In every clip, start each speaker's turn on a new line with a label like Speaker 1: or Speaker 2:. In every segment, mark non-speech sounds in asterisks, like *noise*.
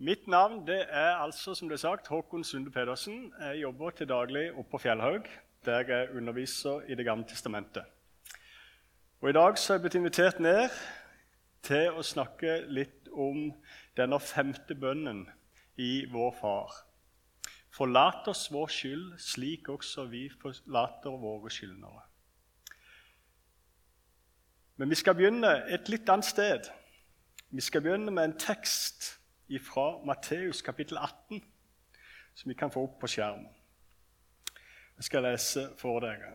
Speaker 1: Mitt navn er altså, som det er sagt, Håkon Sunde Pedersen. Jeg jobber til daglig oppe på Fjellhaug, der jeg underviser i Det gamle testamentet. Og I dag så er jeg blitt invitert ned til å snakke litt om denne femte bønnen i Vår Far. Forlat oss vår skyld, slik også vi forlater våre skyldnere. Men vi skal begynne et litt annet sted. Vi skal begynne med en tekst fra Matteus kapittel 18, som vi kan få opp på skjermen. Jeg skal lese for dere.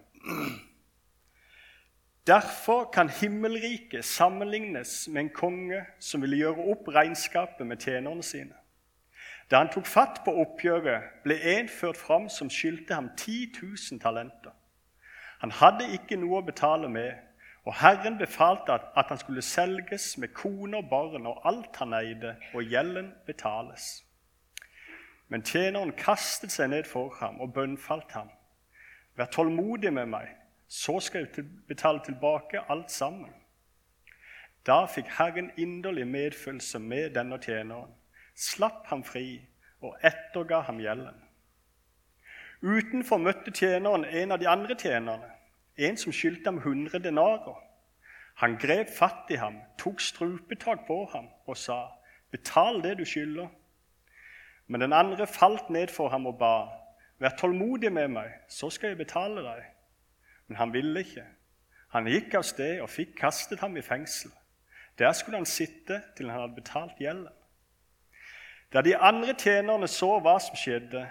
Speaker 1: Derfor kan himmelriket sammenlignes med en konge som ville gjøre opp regnskapet med tjenerne sine. Da han tok fatt på oppgjøret, ble en ført fram som skyldte ham 10 000 talenter. Han hadde ikke noe å betale med, og Herren befalte at han skulle selges med kone og barn og alt han eide, og gjelden betales. Men tjeneren kastet seg ned for ham og bønnfalt ham. Vær tålmodig med meg, så skal jeg betale tilbake alt sammen. Da fikk Herren inderlig medfølelse med denne tjeneren, slapp ham fri og etterga ham gjelden. Utenfor møtte tjeneren en av de andre tjenerne en som skyldte ham 100 denarer. Han grep fatt i ham, tok strupetak på ham og sa, 'Betal det du skylder.' Men den andre falt ned for ham og ba, 'Vær tålmodig med meg, så skal jeg betale deg.' Men han ville ikke. Han gikk av sted og fikk kastet ham i fengsel. Der skulle han sitte til han hadde betalt gjelden. Da de andre tjenerne så hva som skjedde,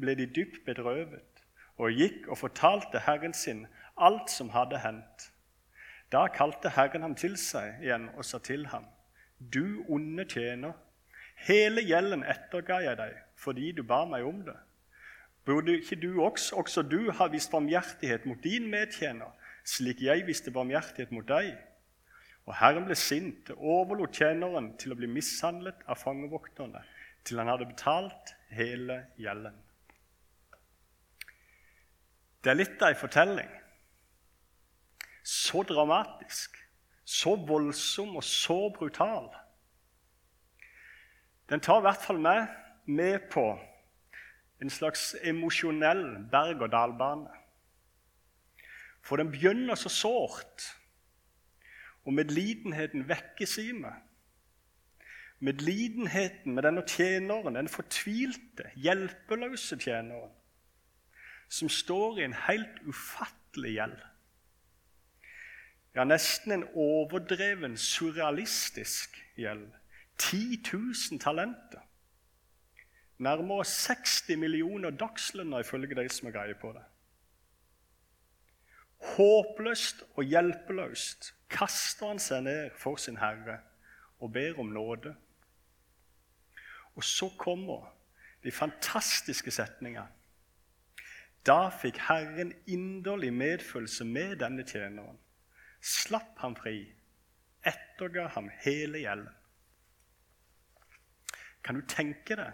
Speaker 1: ble de dypt bedrøvet og gikk og fortalte herren sin alt som hadde hendt. Da kalte Herren ham til seg igjen og sa til ham, Du onde tjener, hele gjelden etterga jeg deg fordi du ba meg om det. Burde ikke du også, også du ha vist barmhjertighet mot din medtjener, slik jeg viste barmhjertighet mot deg? Og Herren ble sint og overlot tjeneren til å bli mishandlet av fangevokterne til han hadde betalt hele gjelden. Det er litt av ei fortelling. Så dramatisk, så voldsom og så brutal. Den tar i hvert fall meg med på en slags emosjonell berg-og-dal-bane. For den begynner så sårt, og medlidenheten vekkes i meg. Medlidenheten med denne tjeneren, den fortvilte, hjelpeløse tjeneren som står i en helt ufattelig gjeld. Ja, nesten en overdreven, surrealistisk gjeld. 10 000 talenter. Nærmere 60 millioner dagslønner, ifølge de som har greie på det. Håpløst og hjelpeløst kaster han seg ned for sin herre og ber om nåde. Og så kommer de fantastiske setningene. Da fikk Herren inderlig medfølelse med denne tjeneren, slapp ham fri, etterga ham hele gjelden. Kan du tenke deg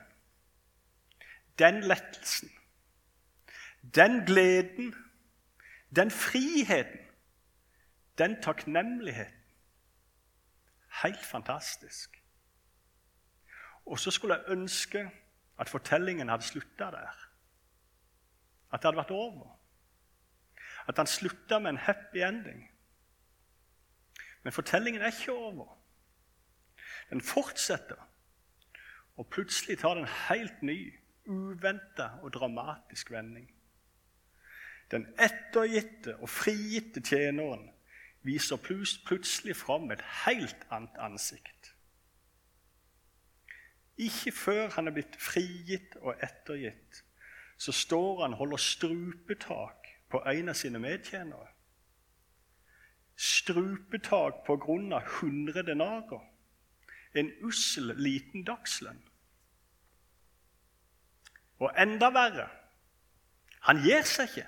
Speaker 1: den lettelsen, den gleden, den friheten, den takknemligheten? Helt fantastisk. Og så skulle jeg ønske at fortellingen hadde slutta der. At det hadde vært over. At han slutta med en happy ending. Men fortellingen er ikke over. Den fortsetter, og plutselig tar den en helt ny, uventa og dramatisk vending. Den ettergitte og frigitte tjeneren viser plutselig fram et helt annet ansikt. Ikke før han er blitt frigitt og ettergitt, så står han og holder strupetak på en av sine medtjenere. Strupetak på grunn av 100 denarer. En ussel, liten dagslønn. Og enda verre han gir seg ikke.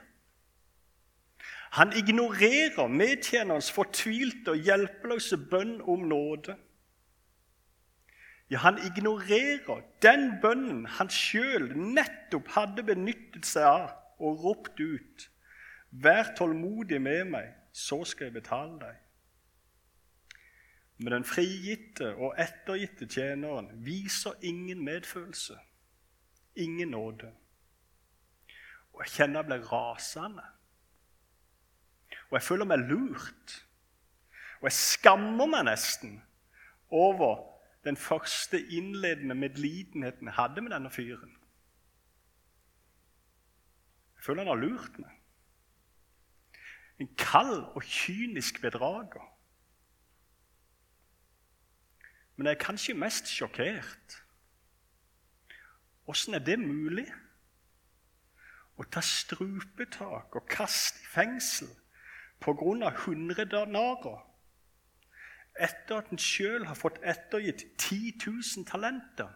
Speaker 1: Han ignorerer medtjenerens fortvilte og hjelpeløse bønn om nåde. Ja, han ignorerer den bønnen han sjøl nettopp hadde benyttet seg av og ropt ut. Vær tålmodig med meg, så skal jeg betale deg. Men den frigitte og ettergitte tjeneren viser ingen medfølelse, ingen nåde. Og jeg kjenner jeg blir rasende. Og jeg føler meg lurt. Og jeg skammer meg nesten over den første innledende medlidenheten jeg hadde med denne fyren. Jeg føler han har lurt meg. En kald og kynisk bedrager. Men jeg er kanskje mest sjokkert. Åssen er det mulig? Å ta strupetak og kaste i fengsel pga. 100 danarer etter at en sjøl har fått ettergitt 10 000 talenter.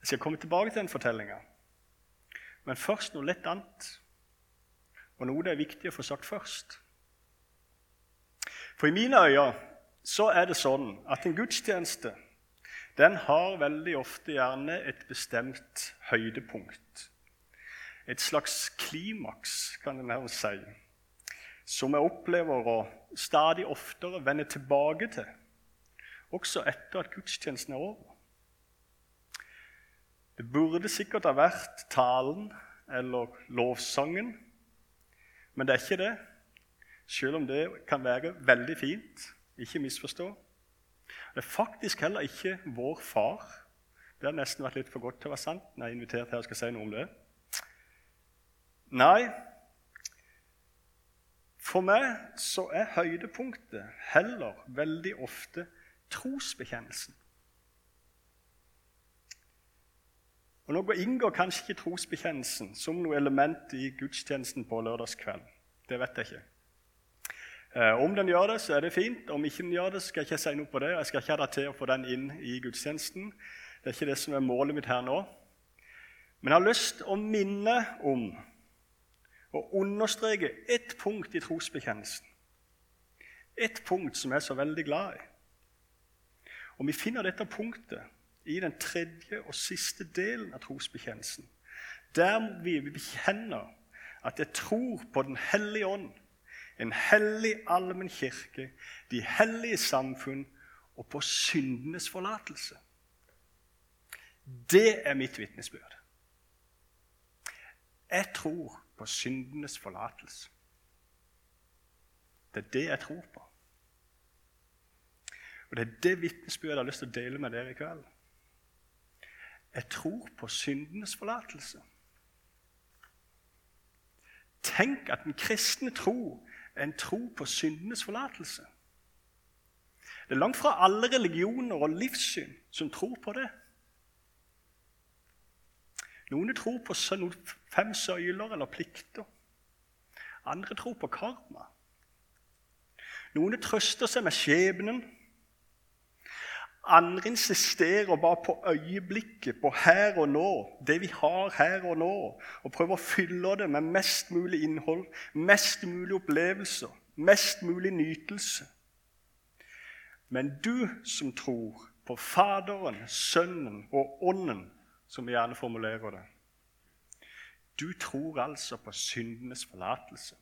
Speaker 1: Jeg skal komme tilbake til den fortellinga, men først noe litt annet. Og noe det er viktig å få sagt først. For i mine øyne så er det sånn at en gudstjeneste den har veldig ofte gjerne et bestemt høydepunkt. Et slags klimaks, kan en nærmest si som jeg opplever å stadig oftere vende tilbake til, også etter at gudstjenesten er over. Det burde sikkert ha vært talen eller lovsangen, men det er ikke det. Selv om det kan være veldig fint. Ikke misforstå. Det er faktisk heller ikke vår far. Det har nesten vært litt for godt til å være sant når jeg er invitert her og skal si noe om det. Nei, for meg så er høydepunktet heller veldig ofte trosbekjennelsen. Og Nå inngår kanskje ikke trosbekjennelsen som noe element i gudstjenesten på lørdagskveld. Det vet jeg ikke. Eh, om den gjør det, så er det fint. Om ikke den gjør det, skal jeg ikke si noe på det. Jeg skal ikke ha det til å få den inn i gudstjenesten. Det er ikke det som er målet mitt her nå. Men jeg har lyst til å minne om og understreke ett punkt i trosbekjennelsen. Ett punkt som jeg er så veldig glad i. Og Vi finner dette punktet i den tredje og siste delen av trosbekjennelsen. Der vi bekjenner at jeg tror på Den hellige ånd, en hellig allmenn kirke, de hellige samfunn og på syndenes forlatelse. Det er mitt vitnesbyrd. Jeg tror på syndenes forlatelse. Det er det jeg tror på. Og Det er det vitnesbyrdet jeg har lyst til å dele med dere i kveld. Jeg tror på syndenes forlatelse. Tenk at den kristne tro er en tro på syndenes forlatelse. Det er langt fra alle religioner og livssyn som tror på det. Noen tror på fem søyler eller plikter. Andre tror på karma. Noen trøster seg med skjebnen. Andre insisterer bare på øyeblikket, på her og nå, det vi har her og nå, og prøver å fylle det med mest mulig innhold, mest mulig opplevelser, mest mulig nytelse. Men du som tror på Faderen, Sønnen og Ånden, som vi gjerne formulerer det. Du tror altså på syndenes forlatelse.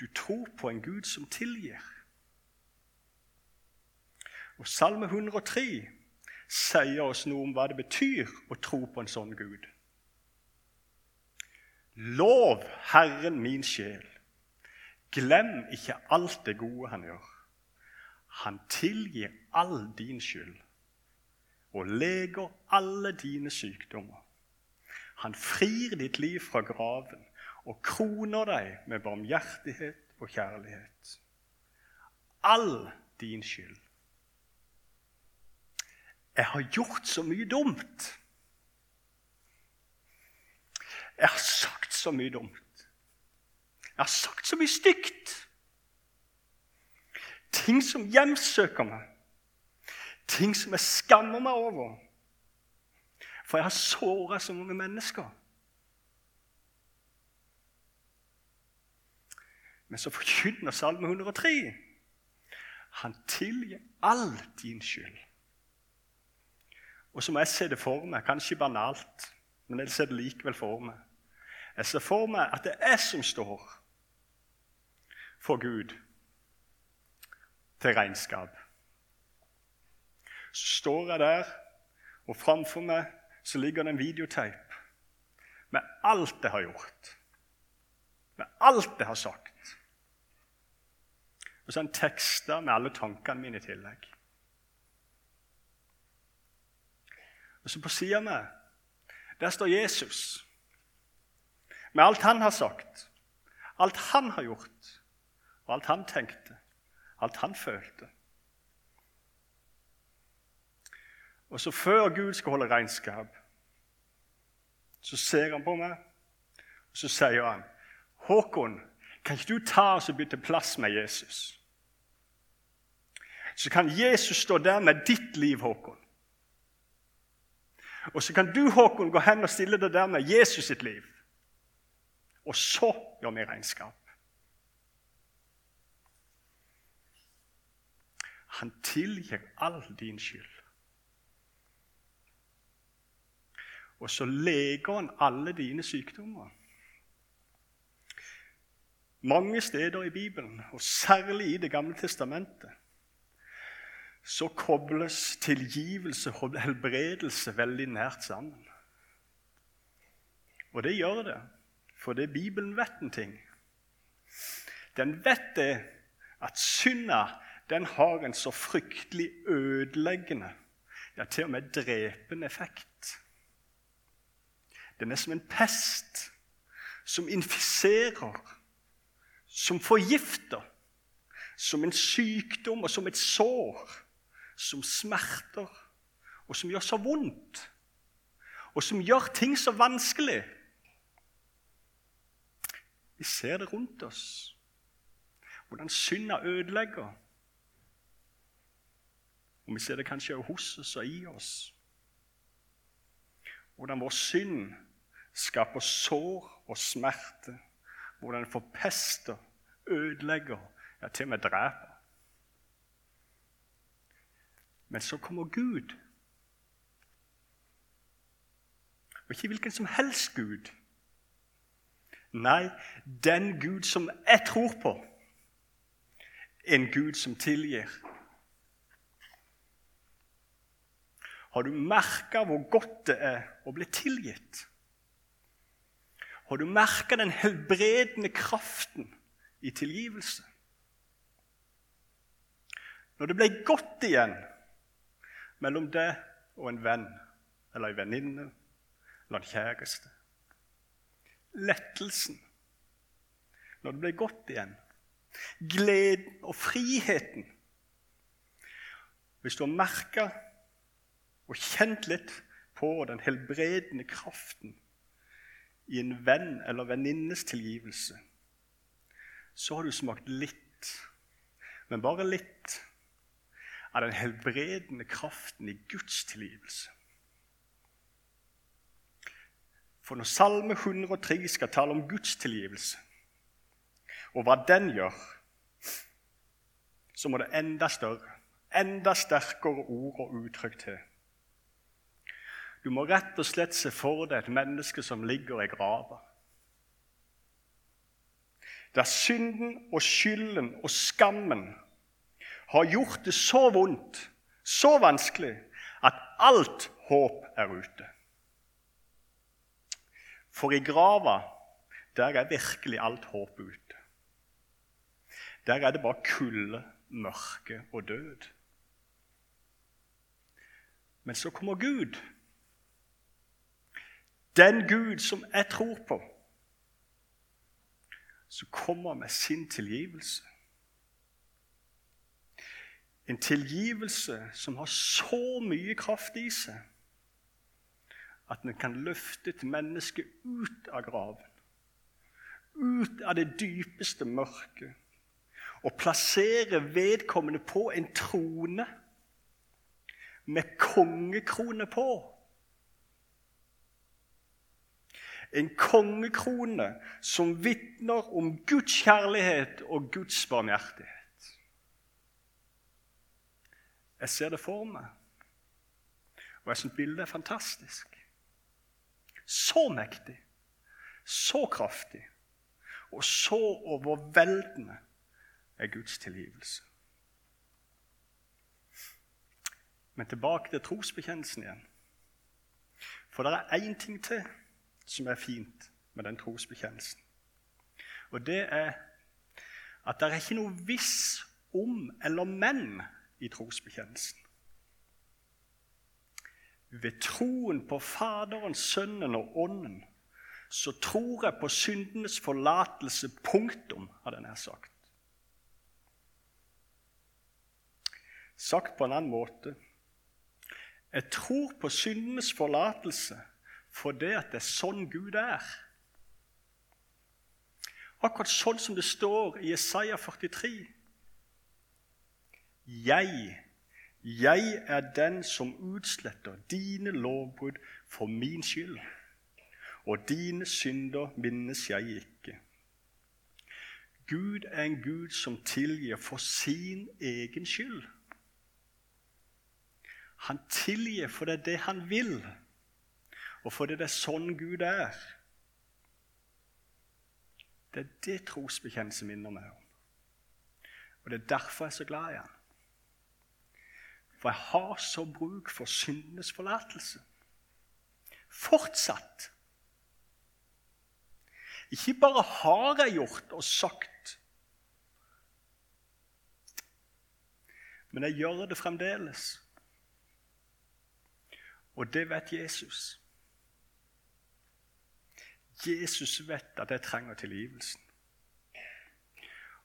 Speaker 1: Du tror på en Gud som tilgir. Og Salme 103 sier oss noe om hva det betyr å tro på en sånn Gud. Lov Herren min sjel. Glem ikke alt det gode han gjør. Han tilgir all din skyld og leger alle dine sykdommer. Han frir ditt liv fra graven og kroner deg med barmhjertighet og kjærlighet. All din skyld. Jeg har gjort så mye dumt. Jeg har sagt så mye dumt. Jeg har sagt så mye stygt. Ting som hjemsøker meg ting som jeg skammer meg over. For jeg har såra så mange mennesker. Men så forkynner Salme 103 han tilgir all din skyld. Og så må jeg se det for meg, kanskje banalt, men jeg ser det likevel for meg. Jeg ser for meg at det er jeg som står for Gud til regnskap. Så står jeg der, og framfor meg så ligger det en videotape med alt jeg har gjort. Med alt jeg har sagt. Og så en tekster med alle tankene mine i tillegg. Og så på sida mi, der står Jesus med alt han har sagt, alt han har gjort, og alt han tenkte, alt han følte. Og så før Gud skal holde regnskap, så ser han på meg, og så sier han, 'Håkon, kan ikke du ta oss og bytte plass med Jesus?' Så kan Jesus stå der med ditt liv, Håkon. Og så kan du, Håkon, gå hen og stille deg der med Jesus sitt liv. Og så gjør vi regnskap. Han tilgir all din skyld. Og så leger han alle dine sykdommer. Mange steder i Bibelen, og særlig i Det gamle testamentet, så kobles tilgivelse og helbredelse veldig nært sammen. Og det gjør det, for det Bibelen vet en ting. Den vet det at synda den har en så fryktelig ødeleggende, ja, til og med drepende effekt. Den er som en pest som infiserer, som forgifter, som en sykdom og som et sår, som smerter, og som gjør så vondt, og som gjør ting så vanskelig. Vi ser det rundt oss, hvordan synda ødelegger. Og vi ser det kanskje også hos oss og i oss. Hvordan vår synd skaper sår og smerte. hvor den forpester, ødelegger, ja, til og med dreper. Men så kommer Gud. Og ikke hvilken som helst Gud. Nei, den Gud som jeg tror på. En Gud som tilgir. Har du merka hvor godt det er å bli tilgitt? Har du merka den helbredende kraften i tilgivelse? Når det ble godt igjen mellom deg og en venn eller en venninne eller en kjæreste Lettelsen når det ble godt igjen. Gleden og friheten. Hvis du har merka og kjent litt på den helbredende kraften i en venn eller venninnes tilgivelse, så har du smakt litt, men bare litt, av den helbredende kraften i Guds tilgivelse. For når Salme 103 skal tale om Guds tilgivelse, og hva den gjør, så må det enda større, enda sterkere ord og uttrykk til. Du må rett og slett se for deg et menneske som ligger i grava. Der synden og skylden og skammen har gjort det så vondt, så vanskelig, at alt håp er ute. For i grava, der er virkelig alt håp ute. Der er det bare kulde, mørke og død. Men så kommer Gud den Gud som jeg tror på, som kommer med sin tilgivelse. En tilgivelse som har så mye kraft i seg at den kan løfte et menneske ut av graven, ut av det dypeste mørket, og plassere vedkommende på en trone med kongekrone på. En kongekrone som vitner om Guds kjærlighet og Guds barmhjertighet. Jeg ser det for meg, og jeg syns bildet er fantastisk. Så mektig, så kraftig og så overveldende er Guds tilgivelse. Men tilbake til trosbekjennelsen igjen. For det er én ting til som er fint med den trosbekjennelsen. Og det er at det er ikke noe hvis om eller men i trosbekjennelsen. Ved troen på Faderen, Sønnen og Ånden så tror jeg på syndenes forlatelse. Punktum, hadde jeg nær sagt. Sagt på en annen måte Jeg tror på syndenes forlatelse fordi at det er sånn Gud er. Akkurat sånn som det står i Jesaja 43. Jeg, jeg er den som utsletter dine lovbrudd for min skyld. Og dine synder minnes jeg ikke. Gud er en Gud som tilgir for sin egen skyld. Han tilgir for det er det han vil, og fordi det er sånn Gud er. Det er det trosbekjennelse minner meg om. Og det er derfor jeg er så glad i han. For jeg har så bruk for syndenes forlatelse. Fortsatt. Ikke bare har jeg gjort og sagt, men jeg gjør det fremdeles. Og det vet Jesus. Jesus vet at jeg trenger tilgivelsen.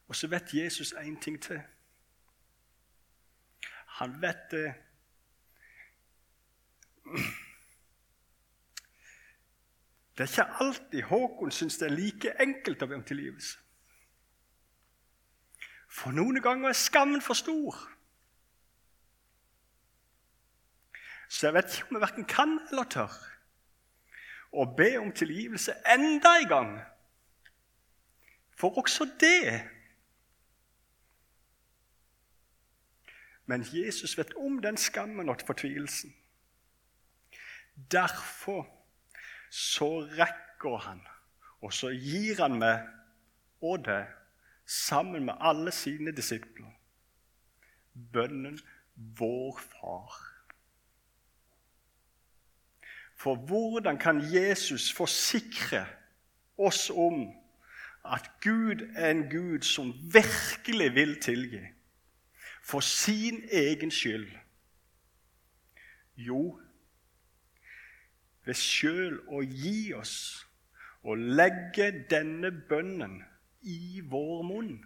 Speaker 1: Og så vet Jesus én ting til. Han vet det Det er ikke alltid Håkon syns det er like enkelt å be om tilgivelse. For noen ganger er skammen for stor. Så jeg vet ikke om jeg verken kan eller tør å be om tilgivelse enda en gang. For også det Men Jesus vet om den skammen og fortvilelsen. Derfor så rekker han, og så gir han meg og det, sammen med alle sine disipler, bønnen 'Vår Far'. For hvordan kan Jesus forsikre oss om at Gud er en Gud som virkelig vil tilgi for sin egen skyld? Jo, ved sjøl å gi oss og legge denne bønnen i vår munn.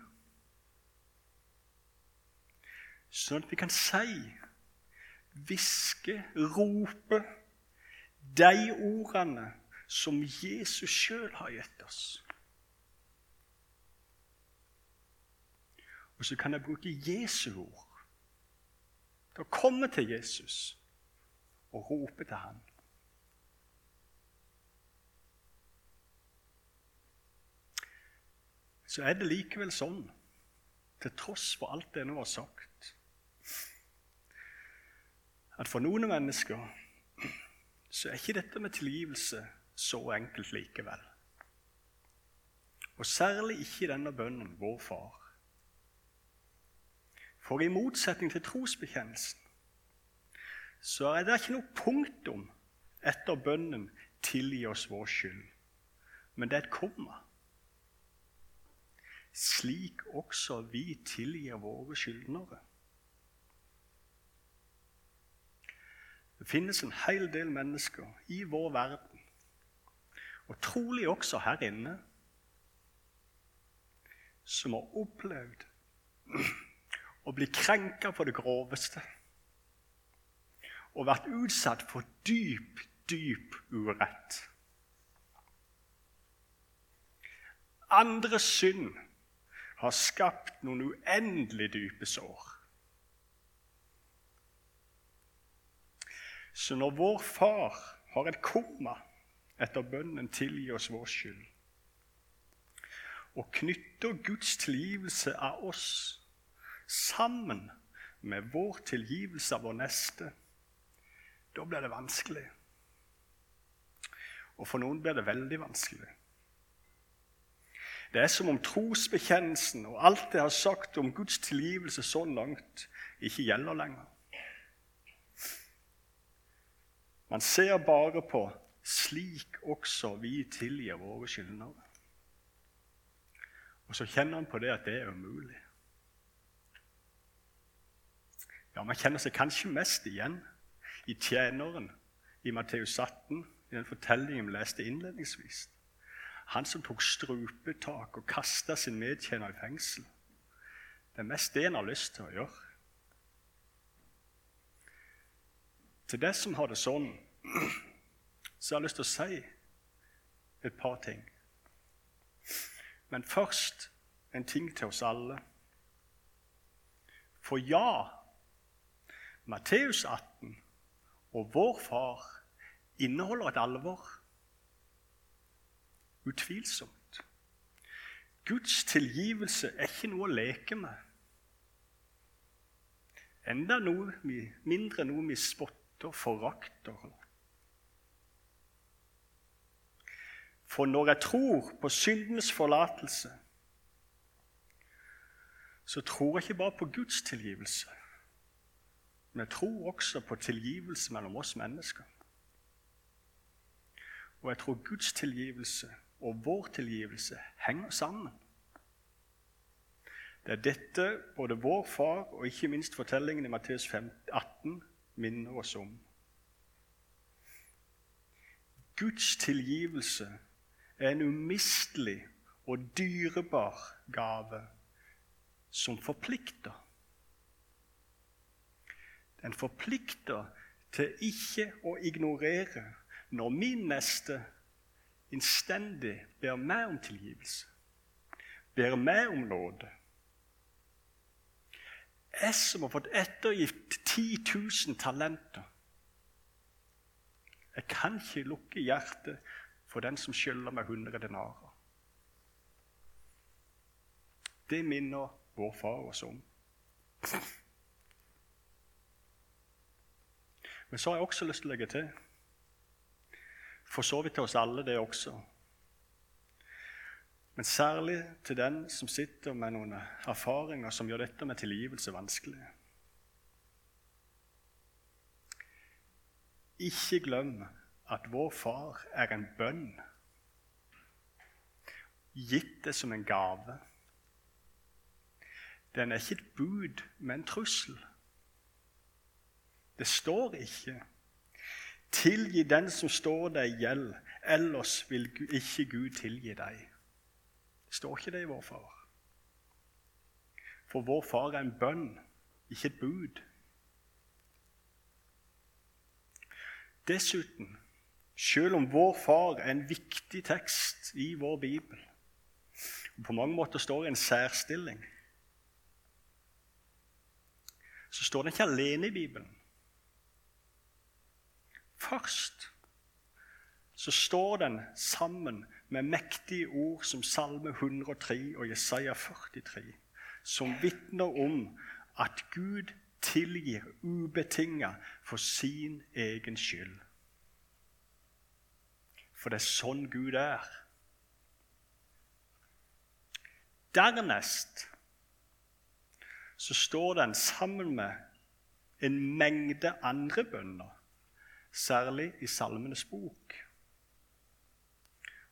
Speaker 1: Sånn at vi kan si, hviske, rope de ordene som Jesus sjøl har gitt oss. Og så kan jeg bruke Jesu ord til å komme til Jesus og rope til ham. Så er det likevel sånn, til tross for alt det nå har sagt, at for noen mennesker så er ikke dette med tilgivelse så enkelt likevel. Og særlig ikke denne bønnen, vår Far. For i motsetning til trosbekjennelsen så er det ikke noe punktum etter bønnen 'tilgi oss vår skyld', men det er et komma. Slik også vi tilgir våre skyldnere. Det finnes en hel del mennesker i vår verden, og trolig også her inne, som har opplevd *clears throat* å bli krenka på det groveste og vært utsatt for dyp, dyp urett. Andres synd har skapt noen uendelig dype sår. Så når vår far har et komma etter bønnen 'tilgi oss vår skyld', og knytter Guds tilgivelse av oss sammen med vår tilgivelse av vår neste, da blir det vanskelig. Og for noen blir det veldig vanskelig. Det er som om trosbekjennelsen og alt det har sagt om Guds tilgivelse så langt, ikke gjelder lenger. Man ser bare på 'slik også vi tilgir våre skyldnere'. Og så kjenner han på det at det er umulig. Ja, Man kjenner seg kanskje mest igjen i tjeneren i Matteus 18, i den fortellingen vi leste innledningsvis. Han som tok strupetak og kasta sin medtjener i fengsel. Det er mest det en har lyst til å gjøre. Til deg som har det sånn, så har jeg lyst til å si et par ting. Men først en ting til oss alle. For ja, Matteus 18 og vår far inneholder et alvor. Utvilsomt. Guds tilgivelse er ikke noe å leke med. Enda noe, mindre noe vi spotter, forakter. For når jeg tror på syndens forlatelse, så tror jeg ikke bare på Guds tilgivelse, men jeg tror også på tilgivelse mellom oss mennesker. Og jeg tror Guds tilgivelse og vår tilgivelse henger sammen. Det er dette både vår far og ikke minst fortellingen i Matteus 18 minner oss om. Guds tilgivelse er en umistelig og dyrebar gave som forplikter. Den forplikter til ikke å ignorere når min neste innstendig ber meg om tilgivelse, ber meg om nåde. Jeg som har fått ettergitt 10 000 talenter. Jeg kan ikke lukke hjertet for den som skylder meg 100 denarer. Det minner vår far oss om. Men så har jeg også lyst til å legge til For så vidt til oss alle, det også. Men særlig til den som sitter med noen erfaringer som gjør dette med tilgivelse vanskelig. Ikke glem at vår far er en bønn, gitt det som en gave. Den er ikke et bud, men en trussel. Det står ikke 'tilgi den som står deg gjeld', ellers vil ikke Gud tilgi deg. Står ikke det i vår far. For vår far er en bønn, ikke et bud. Dessuten, selv om vår far er en viktig tekst i vår bibel, og på mange måter står i en særstilling, så står den ikke alene i Bibelen. Først så står den sammen med mektige ord som Salme 103 og Jesaja 43, som vitner om at Gud tilgir ubetinga for sin egen skyld. For det er sånn Gud er. Dernest så står den sammen med en mengde andre bønner, særlig i Salmenes bok.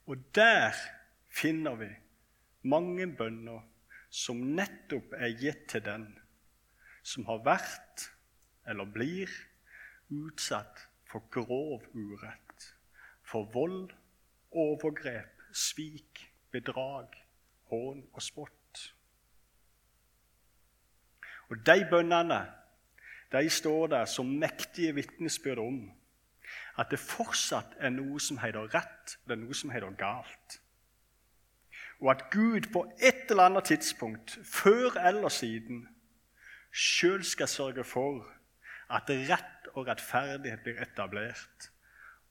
Speaker 1: Og der finner vi mange bønner som nettopp er gitt til den som har vært eller blir utsatt for grov urett, for vold, overgrep, svik, bedrag, hån og spott. Og de bønnene de står der som mektige vitnesbyrd om at det fortsatt er noe som heter rett, det er noe som heter galt. Og at Gud på et eller annet tidspunkt, før eller siden, sjøl skal sørge for at rett og rettferdighet blir etablert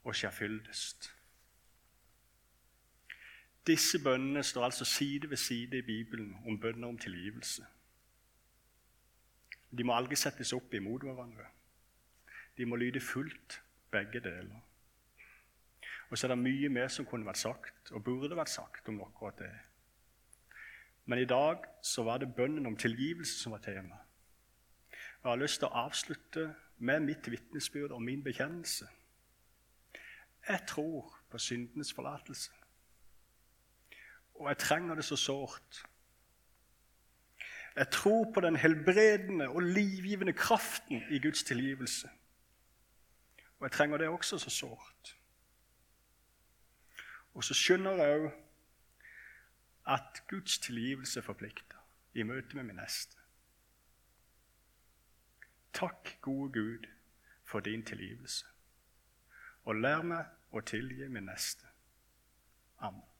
Speaker 1: og skjer fyldest. Disse bønnene står altså side ved side i Bibelen om bønner om tilgivelse. De må aldri settes opp imot hverandre. De må lyde fullt, begge deler. Og så er det mye mer som kunne vært sagt, og burde vært sagt, om akkurat det. Men i dag så var det bønnen om tilgivelse som var tema. Og Jeg har lyst til å avslutte med mitt vitnesbyrd og min bekjennelse. Jeg tror på syndenes forlatelse. Og jeg trenger det så sårt. Jeg tror på den helbredende og livgivende kraften i Guds tilgivelse. Og jeg trenger det også så sårt. Og så skjønner jeg òg at Guds tilgivelse forplikter i møte med min neste. Takk, gode Gud, for din tilgivelse. Og lær meg å tilgi min neste. Amen.